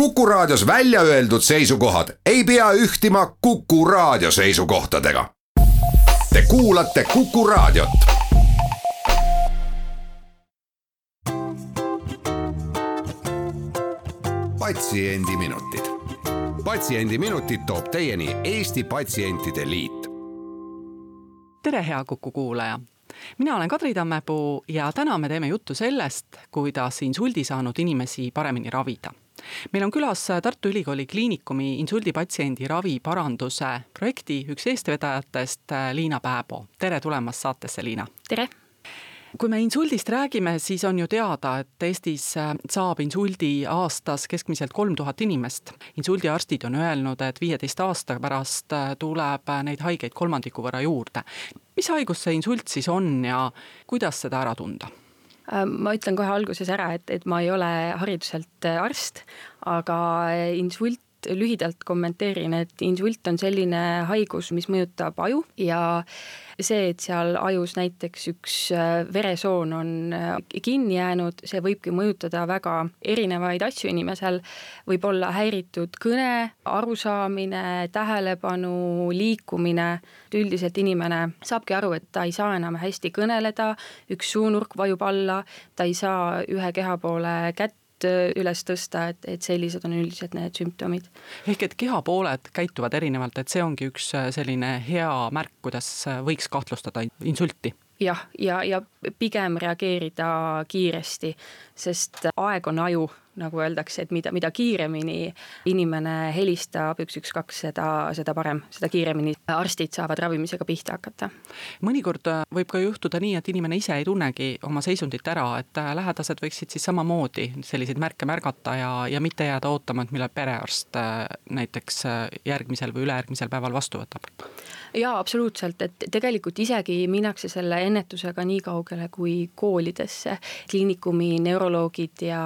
Kuku Raadios välja öeldud seisukohad ei pea ühtima Kuku Raadio seisukohtadega. Te kuulate Kuku Raadiot. patsiendiminutid, Patsiendiminutid toob teieni Eesti Patsientide Liit. tere, hea Kuku kuulaja mina olen Kadri Tammepuu ja täna me teeme juttu sellest, kuidas insuldi saanud inimesi paremini ravida meil on külas Tartu Ülikooli Kliinikumi insuldipatsiendi ravi paranduse projekti üks eestvedajatest, Liina Pääbo. tere tulemast saatesse, Liina! tere! kui me insuldist räägime, siis on ju teada, et Eestis saab insuldi aastas keskmiselt kolm tuhat inimest. insuldiarstid on öelnud, et viieteist aasta pärast tuleb neid haigeid kolmandiku võrra juurde. mis haigus see insult siis on ja kuidas seda ära tunda? Äh, ma ütlen kohe alguses ära, et, et ma ei ole hariduselt äh, arst, aga äh, insult lühidalt kommenteerin, et insult on selline haigus, mis mõjutab aju ja see, et seal ajus näiteks üks äh, veresoon on äh, kinni jäänud, see võibki mõjutada väga erinevaid asju inimesel, võib olla häiritud kõne, arusaamine, tähelepanu, liikumine, üldiselt inimene saabki aru, et ta ei saa enam hästi kõneleda, üks suunurk vajub alla, ta ei saa ühe keha poole kätt Äh, üles tõsta, et, et sellised on üldiselt need sümptomid. ehk et kehapooled käituvad erinevalt, et see ongi üks äh, selline hea märk, kuidas äh, võiks kahtlustada insulti jah, ja, ja, ja pigem reageerida kiiresti, sest aeg on aju nagu öeldakse, et mida, mida kiiremini inimene helistab üks, üks, kaks, seda, seda parem, seda kiiremini arstid saavad ravimisega pihta hakata. mõnikord äh, võib ka juhtuda nii, et inimene ise ei tunnegi oma seisundit ära, et äh, lähedased võiksid siis samamoodi selliseid märke märgata ja, ja mitte jääda ootama, et millal perearst äh, näiteks järgmisel või ülejärgmisel päeval vastu võtab jaa, absoluutselt, et tegelikult isegi minnakse selle ennetusega nii kaugele kui koolidesse. kliinikumi neuroloogid ja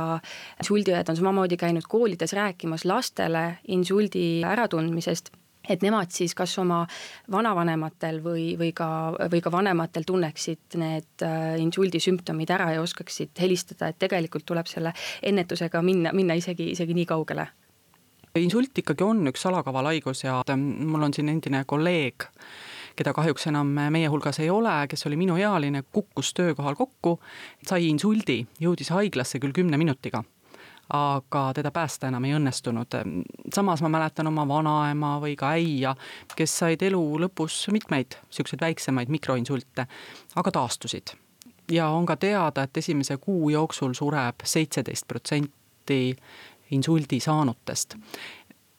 insuldiõed on samamoodi käinud koolides rääkimas lastele insuldi äratundmisest et nemad siis kas oma vanavanematel või, või ka, või ka vanematel tunneksid need äh, insuldi sümptomid ära ja oskaksid helistada, et tegelikult tuleb selle ennetusega minna, minna isegi, isegi nii kaugele? Insult ikkagi on üks salakaval haigus ja mul on siin endine kolleeg, keda kahjuks enam meie hulgas ei ole, kes oli minuealine, kukkus töökohal kokku, sai insuldi, jõudis haiglasse küll kümne minutiga aga teda päästa enam ei õnnestunud. samas ma mäletan oma vanaema või ka äia, kes said elu lõpus mitmeid niisuguseid väiksemaid mikroinsulte, aga taastusid. ja on ka teada, et esimese kuu jooksul sureb seitseteist protsenti insuldi saanutest.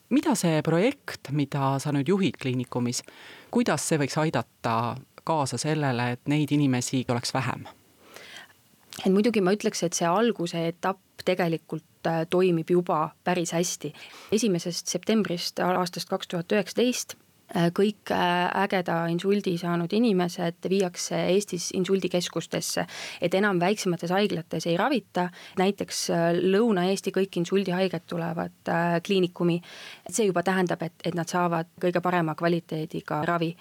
mida see projekt, mida sa nüüd juhid kliinikumis, kuidas see võiks aidata kaasa sellele, et neid inimesi oleks vähem? et muidugi ma ütleks, et see alguse etapp tegelikult toimib juba päris hästi. esimesest septembrist aastast kaks tuhat üheksateist Äh, kõik äh, ägeda insuldi saanud inimesed viiakse Eestis insuldikeskustesse, et enam väiksemates haiglates ei ravita, näiteks äh, Lõuna-Eesti kõik insuldihaiged tulevad kliinikumi, see juba tähendab, et, et nad saavad kõige parema kvaliteediga ravi.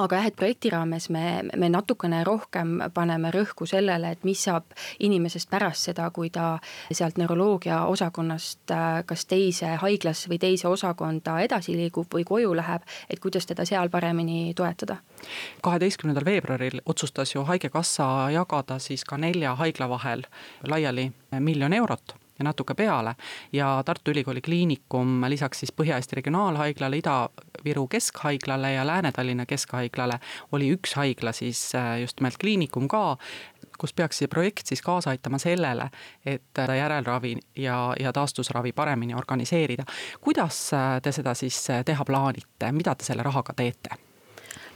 Aga jah, et projekti raames me, me natukene rohkem paneme rõhku sellele, et mis saab inimesest pärast seda, kui ta sealt neuroloogia osakonnast äh, kas teise haiglasse või teise osakonda edasi liigub või koju läheb, et kuidas teda seal paremini toetada. kaheteistkümnendal veebruaril otsustas ju Haigekassa jagada siis ka nelja haigla vahel laiali miljon eurot ja natuke peale ja Tartu Ülikooli Kliinikum lisaks siis Põhja-Eesti Regionaalhaiglale, Ida-Viru Keskhaiglale ja Lääne-Tallinna Keskhaiglale oli üks haigla siis äh, just nimelt kliinikum ka, kus peaks see projekt siis kaasa aitama sellele, et järelravi ja, ja taastusravi paremini organiseerida. kuidas äh, te seda siis äh, teha plaanite, mida te selle rahaga teete?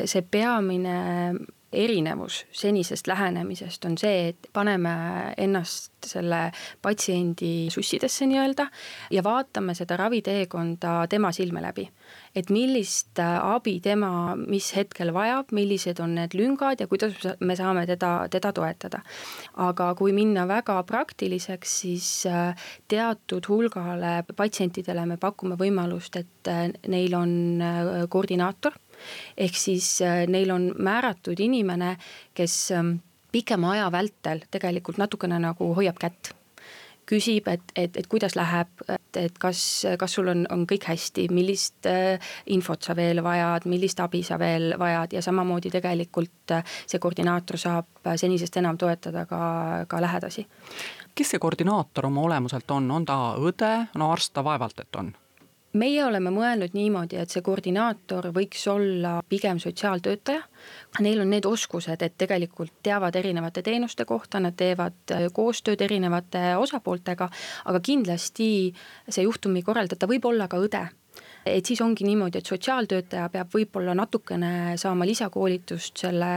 see peamine erinevus senisest lähenemisest on see, et paneme ennast selle patsiendi sussidesse nii-öelda ja vaatame seda raviteekonda tema silme läbi. et millist abi tema mis hetkel vajab, millised on need lüngad ja kuidas me saame teda, teda toetada. aga kui minna väga praktiliseks, siis äh, teatud hulgale patsientidele me pakume võimalust, et äh, neil on äh, koordinaator ehk siis äh, neil on määratud inimene, kes ähm, pikema aja vältel tegelikult natukene nagu hoiab kätt. Küsib, et, et, et kuidas läheb, et, et kas, kas sul on, on kõik hästi, millist äh, infot sa veel vajad, millist abi sa veel vajad ja samamoodi tegelikult äh, see koordinaator saab senisest enam toetada ka, ka lähedasi. kes see koordinaator oma olemuselt on, on ta õde, no arst ta vaevalt, et on meie oleme mõelnud niimoodi, et see koordinaator võiks olla pigem sotsiaaltöötaja. Neil on need oskused, et tegelikult teavad erinevate teenuste kohta, nad teevad äh, koostööd erinevate osapooltega, aga kindlasti see juhtumi korraldaja võib olla ka õde et siis ongi niimoodi, et sotsiaaltöötaja peab võib-olla natukene saama lisakoolitust selle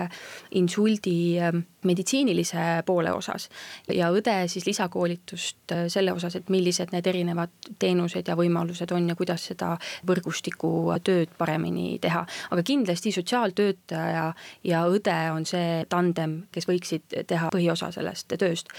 insuldi ähm, meditsiinilise poole osas. ja õde siis lisakoolitust äh, selle osas, et millised need erinevad teenused ja võimalused on ja kuidas seda võrgustiku tööd paremini teha. aga kindlasti sotsiaaltöötaja ja õde on see tandem, kes võiksid teha põhiosa sellest tööst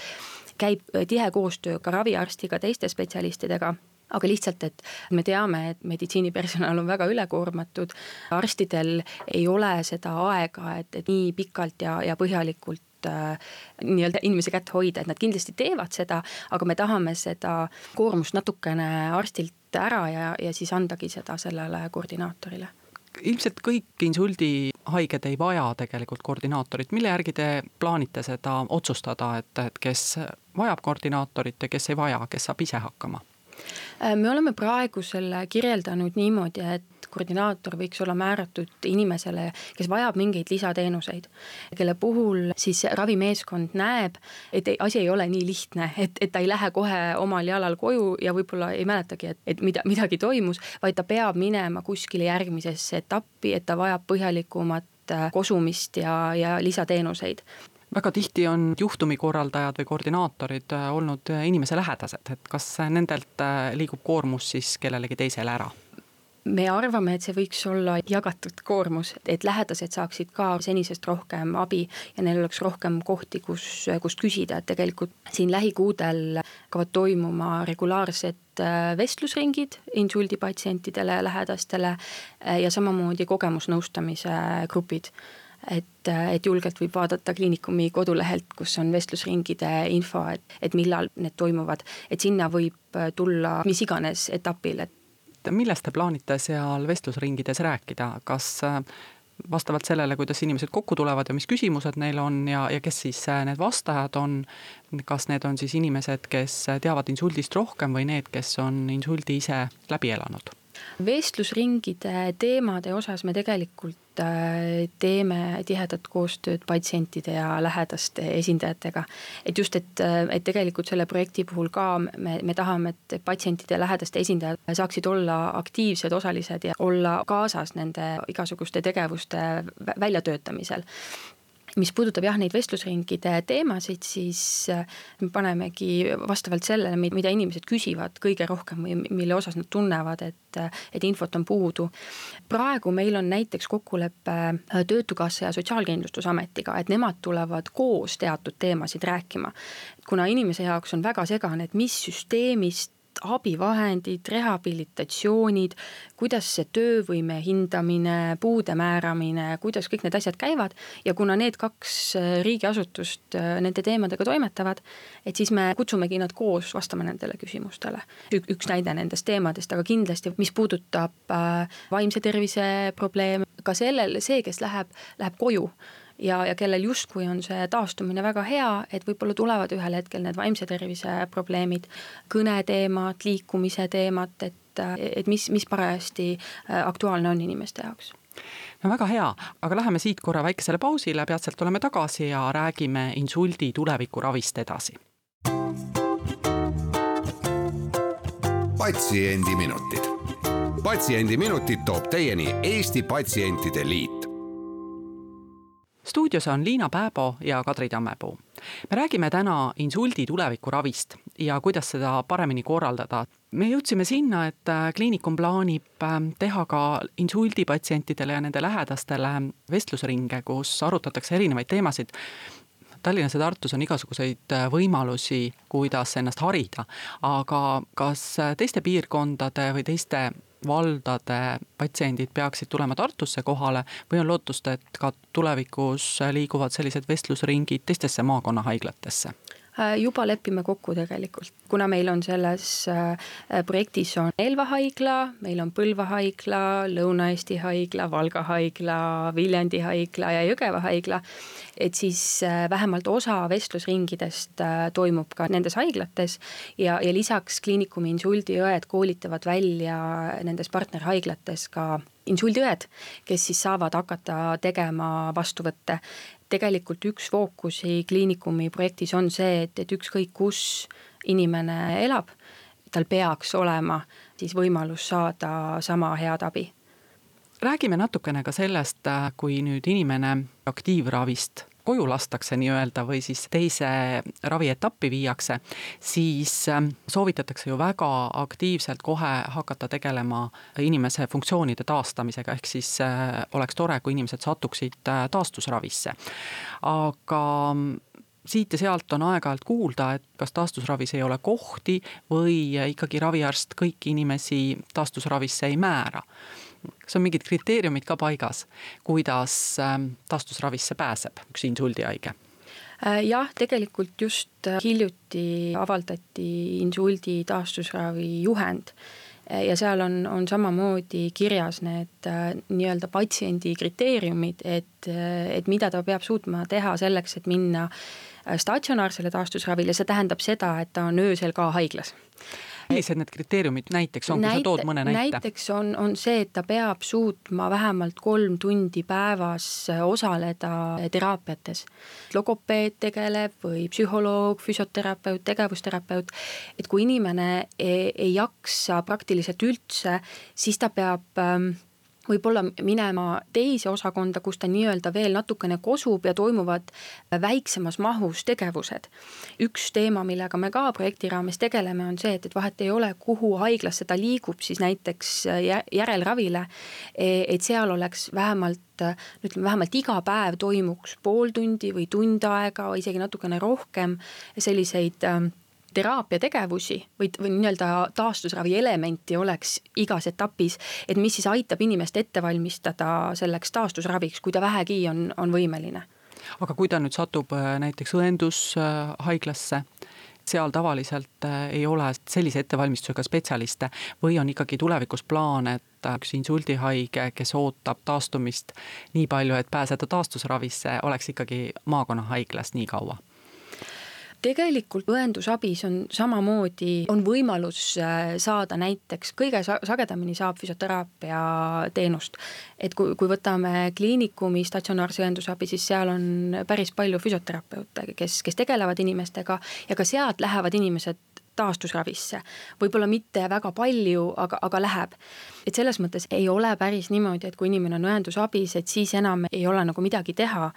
käib tihe koostöö ka raviarstiga, teiste spetsialistidega aga lihtsalt, et me teame, et meditsiinipersonal on väga ülekoormatud, arstidel ei ole seda aega, et, et nii pikalt ja, ja põhjalikult äh, nii-öelda inimese kätt hoida, et nad kindlasti teevad seda, aga me tahame seda koormust natukene arstilt ära ja, ja siis andagi seda sellele koordinaatorile. Ilmselt kõik insuldihaiged ei vaja tegelikult koordinaatorit, mille järgi te plaanite seda otsustada, et, et kes vajab koordinaatorit ja kes ei vaja, kes saab ise hakkama? Äh, me oleme praegu selle kirjeldanud niimoodi, et koordinaator võiks olla määratud inimesele, kes vajab mingeid lisateenuseid. kelle puhul siis ravimeeskond näeb, et asi ei ole nii lihtne, et, et ta ei lähe kohe omal jalal koju ja võib-olla ei mäletagi, et, et mida, midagi toimus, vaid ta peab minema kuskile järgmisesse etappi, et ta vajab põhjalikumat äh, kosumist ja, ja lisateenuseid väga tihti on juhtumikorraldajad või koordinaatorid äh, olnud äh, inimese lähedased, et kas nendelt äh, liigub koormus siis kellelegi teisele ära? me arvame, et see võiks olla jagatud koormus, et lähedased saaksid ka senisest rohkem abi ja neil oleks rohkem kohti, kus, kust küsida, et tegelikult siin lähikuudel hakkavad toimuma regulaarsed vestlusringid insuldipatsientidele lähedastele ja samamoodi kogemusnõustamise grupid et, et julgelt võib vaadata kliinikumi kodulehelt, kus on vestlusringide info, et, et millal need toimuvad, et sinna võib tulla mis iganes etapil, et. millest te plaanite seal vestlusringides rääkida, kas äh, vastavalt sellele, kuidas inimesed kokku tulevad ja mis küsimused neil on ja, ja kes siis äh, need vastajad on. kas need on siis inimesed, kes teavad insuldist rohkem või need, kes on insuldi ise läbi elanud? Vestlusringide teemade osas me tegelikult äh, teeme tihedat koostööd patsientide ja lähedaste esindajatega. et just, et, äh, et tegelikult selle projekti puhul ka me, me tahame, et patsientide ja lähedaste esindajad saaksid olla aktiivsed osalised ja olla kaasas nende igasuguste tegevuste väljatöötamisel mis puudutab jah, neid vestlusringide teemasid, siis äh, me panemegi vastavalt sellele, mida inimesed küsivad kõige rohkem või mille osas nad tunnevad, et, äh, et infot on puudu. praegu meil on näiteks kokkulepe äh, Töötukassa ja Sotsiaalkindlustusametiga, et nemad tulevad koos teatud teemasid rääkima. kuna inimese jaoks on väga segane, et mis süsteemist abivahendid, rehabilitatsioonid, kuidas see töövõime hindamine, puude määramine, kuidas kõik need asjad käivad ja kuna need kaks äh, riigiasutust äh, nende teemadega toimetavad, et siis me kutsumegi nad koos vastama nendele küsimustele. üks näide nendest teemadest, aga kindlasti, mis puudutab äh, vaimse tervise probleeme, ka sellel, see, kes läheb, läheb koju ja, ja kellel justkui on see taastumine väga hea, et võib-olla tulevad ühel hetkel need vaimse tervise probleemid, kõneteemad, liikumise teemad, et, et mis, mis parajasti äh, aktuaalne on inimeste jaoks. No väga hea, aga läheme siit korra väikesele pausile, peatselt oleme tagasi ja räägime insuldi tulevikuravist edasi. patsiendiminutid, Patsiendiminutid toob teieni Eesti Patsientide Liit stuudios on Liina Pääbo ja Kadri Tammepuu. me räägime täna insuldi tulevikuravist ja kuidas seda paremini korraldada. me jõudsime sinna, et äh, kliinikum plaanib äh, teha ka insuldipatsientidele ja nende lähedastele vestlusringe, kus arutatakse erinevaid teemasid Tallinnas ja Tartus on igasuguseid äh, võimalusi, kuidas ennast harida, aga kas teiste piirkondade või teiste valdade patsiendid peaksid tulema Tartusse kohale või on lootust, et ka tulevikus liiguvad sellised vestlusringid teistesse maakonnahaiglatesse? Äh, juba lepime kokku tegelikult, kuna meil on selles äh, projektis on Elva haigla, meil on Põlva haigla, Lõuna-Eesti haigla, Valga haigla, Viljandi haigla ja Jõgeva haigla. et siis äh, vähemalt osa vestlusringidest toimub ka nendes haiglates ja, ja lisaks kliinikumi insuldiõed koolitavad välja nendes partnerhaiglates ka insuldiõed, kes siis saavad hakata tegema vastuvõtte tegelikult üks fookusi kliinikumi projektis on see, et, et ükskõik kus inimene elab, tal peaks olema siis võimalus saada sama head abi. Räägime natukene ka sellest, kui nüüd inimene aktiivravist koju lastakse nii-öelda või siis teise ravietappi viiakse, siis ähm, soovitatakse ju väga aktiivselt kohe hakata tegelema inimese funktsioonide taastamisega, ehk siis äh, oleks tore, kui inimesed satuksid äh, taastusravisse. aga mm, siit ja sealt on aeg-ajalt kuulda, et kas taastusravis ei ole kohti või ikkagi raviarst kõiki inimesi taastusravisse ei määra kas on mingid kriteeriumid ka paigas, kuidas ähm, taastusravisse pääseb üks insuldihaige? Äh, jah, tegelikult just äh, hiljuti avaldati insuldi taastusravi juhend äh, ja seal on, on samamoodi kirjas need nii-öelda patsiendi kriteeriumid, et, et mida ta peab suutma teha selleks, et minna statsionaarsele taastusravile, see tähendab seda, et ta on öösel ka haiglas millised need kriteeriumid näiteks on, kui sa tood mõne näite? näiteks on, on see, et ta peab suutma vähemalt kolm tundi päevas osaleda teraapiates. logopeed tegeleb või psühholoog, füsioterapeut, tegevusterapeut, et kui inimene ei, ei jaksa praktiliselt üldse, siis ta peab ähm, võib-olla minema teise osakonda, kus ta nii-öelda veel natukene kosub ja toimuvad väiksemas mahus tegevused. üks teema, millega me ka projekti raames tegeleme, on see, et, et vahet ei ole, kuhu haiglasse ta liigub siis näiteks järelravile, e, et seal oleks vähemalt ütleme, vähemalt iga päev toimuks pool tundi või tund aega või isegi natukene rohkem selliseid ähm, teraapiategevusi või, või nii-öelda taastusravi elementi oleks igas etapis, et mis siis aitab inimest ette valmistada selleks taastusraviks, kui ta vähegi on, on võimeline. aga kui ta nüüd satub äh, näiteks õendushaiglasse, seal tavaliselt äh, ei ole sellise ettevalmistusega spetsialiste või on ikkagi tulevikus plaan, et üks insuldihaige, kes ootab taastumist nii palju, et pääseda taastusravisse, oleks ikkagi maakonnahaiglas nii kaua tegelikult õendusabis on samamoodi, on võimalus äh, saada näiteks, kõige sagedamini saab füsioteraapia teenust. et kui, kui võtame kliinikumi statsionaarse õendusabi, siis seal on päris palju füsioterapeute, kes, kes tegelevad inimestega ja ka sealt lähevad inimesed taastusravisse. võib-olla mitte väga palju, aga, aga läheb. et selles mõttes ei ole päris niimoodi, et kui inimene on õendusabis, et siis enam ei ole nagu midagi teha,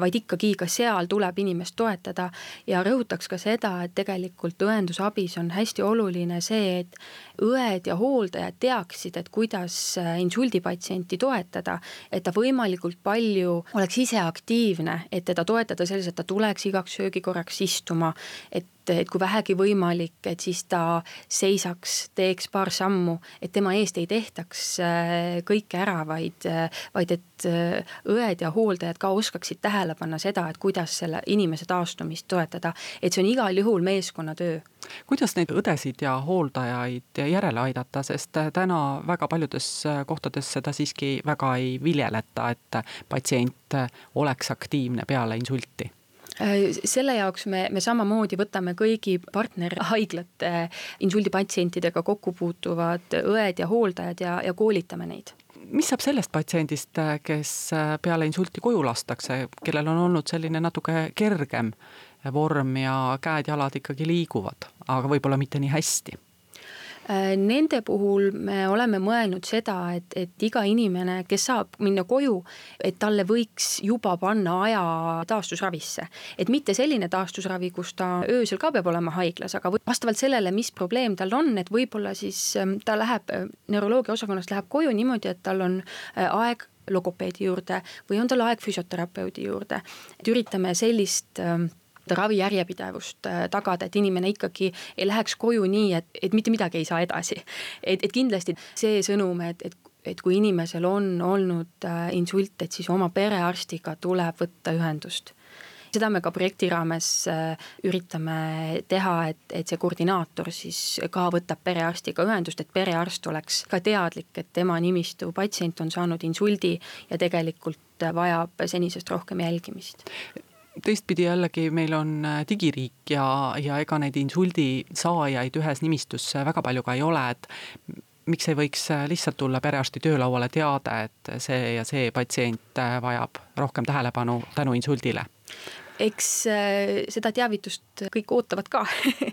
vaid ikkagi ka seal tuleb inimest toetada ja rõhutaks ka seda, et tegelikult õendusabis on hästi oluline see, et õed ja hooldajad teaksid, et kuidas insuldipatsienti toetada, et ta võimalikult palju oleks ise aktiivne, et teda toetada selles, et ta tuleks igaks söögikorraks istuma, et et, et kui vähegi võimalik, et siis ta seisaks, teeks paar sammu, et tema eest ei tehtaks äh, kõike ära, vaid, äh, vaid et äh, õed ja hooldajad ka oskaksid tähele panna seda, et kuidas selle inimese taastumist toetada. et see on igal juhul meeskonnatöö kuidas neid õdesid ja hooldajaid järele aidata, sest täna väga paljudes kohtades seda siiski väga ei viljeleta, et patsient oleks aktiivne peale insulti selle jaoks me, me samamoodi võtame kõigi partnerhaiglate insuldipatsientidega kokku puutuvad õed ja hooldajad ja, ja koolitame neid mis saab sellest patsiendist, kes peale insulti koju lastakse, kellel on olnud selline natuke kergem vorm ja käed-jalad ikkagi liiguvad, aga võib-olla mitte nii hästi? Äh, nende puhul me oleme mõelnud seda, et, et iga inimene, kes saab minna koju, et talle võiks juba panna aja taastusravisse. et mitte selline taastusravi, kus ta öösel ka peab olema haiglas, aga vastavalt sellele, mis probleem tal on, et võib-olla siis ähm, ta läheb äh, neuroloogia osakonnast läheb koju niimoodi, et tal on äh, aeg logopeedi juurde või on tal aeg füsioterapeudi juurde. et üritame sellist ähm, ravi järjepidevust äh, tagada, et inimene ikkagi ei läheks koju nii, et, et mitte midagi ei saa edasi. et, et kindlasti see sõnum, et, et et kui inimesel on olnud äh, insult, et siis oma perearstiga tuleb võtta ühendust. seda me ka projekti raames äh, üritame teha, et, et see koordinaator siis ka võtab perearstiga ühendust, et perearst oleks ka teadlik, et tema nimistu patsient on saanud insuldi ja tegelikult vajab senisest rohkem jälgimist teistpidi jällegi meil on äh, digiriik ja, ja ega neid insuldi saajaid ühes nimistus väga palju ka ei ole, et miks ei võiks äh, lihtsalt tulla perearsti töölauale teade, et see ja see patsient äh, vajab rohkem tähelepanu tänu insuldile? Eks äh, seda teavitust kõik ootavad ka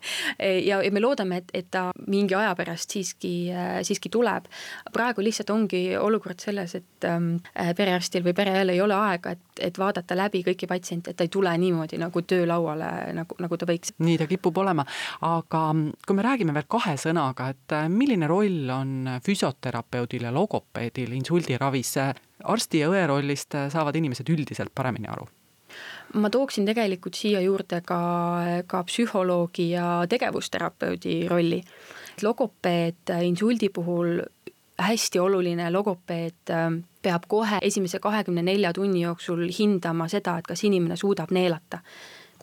ja, ja me loodame, et, et ta mingi aja pärast siiski, äh, siiski tuleb. praegu lihtsalt ongi olukord selles, et ähm, äh, perearstil või pereõel ei ole aega, et, et vaadata läbi kõiki patsiente, et ta ei tule niimoodi nagu töölauale, nagu, nagu ta võiks. nii ta kipub olema, aga kui me räägime veel kahe sõnaga, et milline roll on füsioterapeudil ja logopeedil insuldiravis? arsti ja õe rollist saavad inimesed üldiselt paremini aru ma tooksin tegelikult siia juurde ka, ka psühholoogi ja tegevusterapeudi rolli. logopeed insuldi puhul hästi oluline logopeed ähm, peab kohe esimese kahekümne nelja tunni jooksul hindama seda, et kas inimene suudab neelata.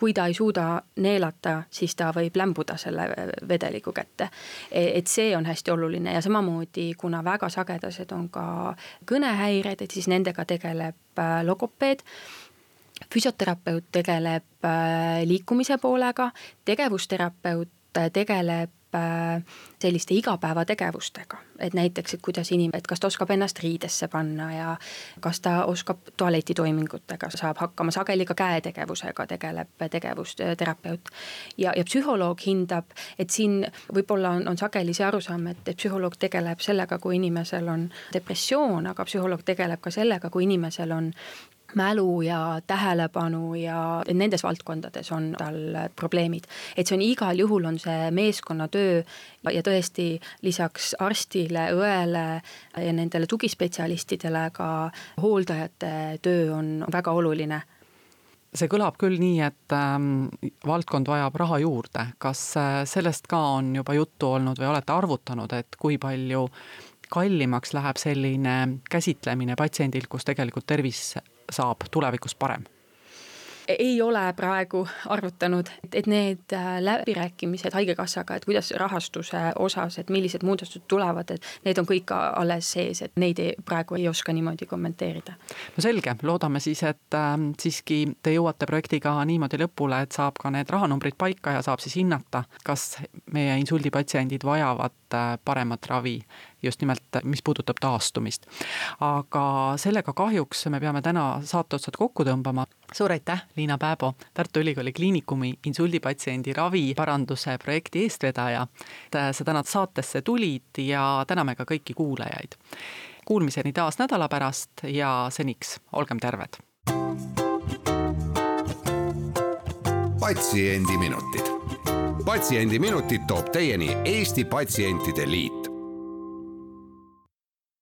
kui ta ei suuda neelata, siis ta võib lämbuda selle vedeliku kätte. E, et see on hästi oluline ja samamoodi, kuna väga sagedased on ka kõnehäired, et siis nendega tegeleb äh, logopeed füsioterapeut tegeleb äh, liikumise poolega, tegevusterapeut äh, tegeleb äh, selliste igapäevategevustega, et näiteks, et kuidas inim-, et kas ta oskab ennast riidesse panna ja kas ta oskab tualetitoimingutega, saab hakkama, sageli ka käetegevusega tegeleb tegevusterapeut. ja, ja psühholoog hindab, et siin võib-olla on, on sageli see arusaam, et, et psühholoog tegeleb sellega, kui inimesel on depressioon, aga psühholoog tegeleb ka sellega, kui inimesel on mälu ja tähelepanu ja nendes valdkondades on tal probleemid. et see on igal juhul, on see meeskonnatöö ja tõesti lisaks arstile, õele ja nendele tugispetsialistidele ka hooldajate töö on väga oluline see kõlab küll nii, et ähm, valdkond vajab raha juurde, kas äh, sellest ka on juba juttu olnud või olete arvutanud, et kui palju kallimaks läheb selline käsitlemine patsiendil, kus tegelikult tervis saab tulevikus parem? ei ole praegu arvutanud, et need äh, läbirääkimised Haigekassaga, et kuidas rahastuse osas, et millised muudatused tulevad, et need on kõik alles sees, et neid ei, praegu ei oska niimoodi kommenteerida. no selge, loodame siis, et äh, siiski te jõuate projektiga niimoodi lõpule, et saab ka need rahanumbrid paika ja saab siis hinnata, kas meie insuldipatsiendid vajavad äh, paremat ravi just nimelt, mis puudutab taastumist. aga sellega kahjuks me peame täna saate otsad kokku tõmbama. suur aitäh, Liina Pääbo, Tartu Ülikooli Kliinikumi insuldipatsiendi raviparanduse projekti eestvedaja. sa täna saatesse tulid ja täname ka kõiki kuulajaid. Kuulmiseni taas nädala pärast ja seniks olgem terved. patsiendiminutid patsiendiminutid toob teieni Eesti Patsientide Liit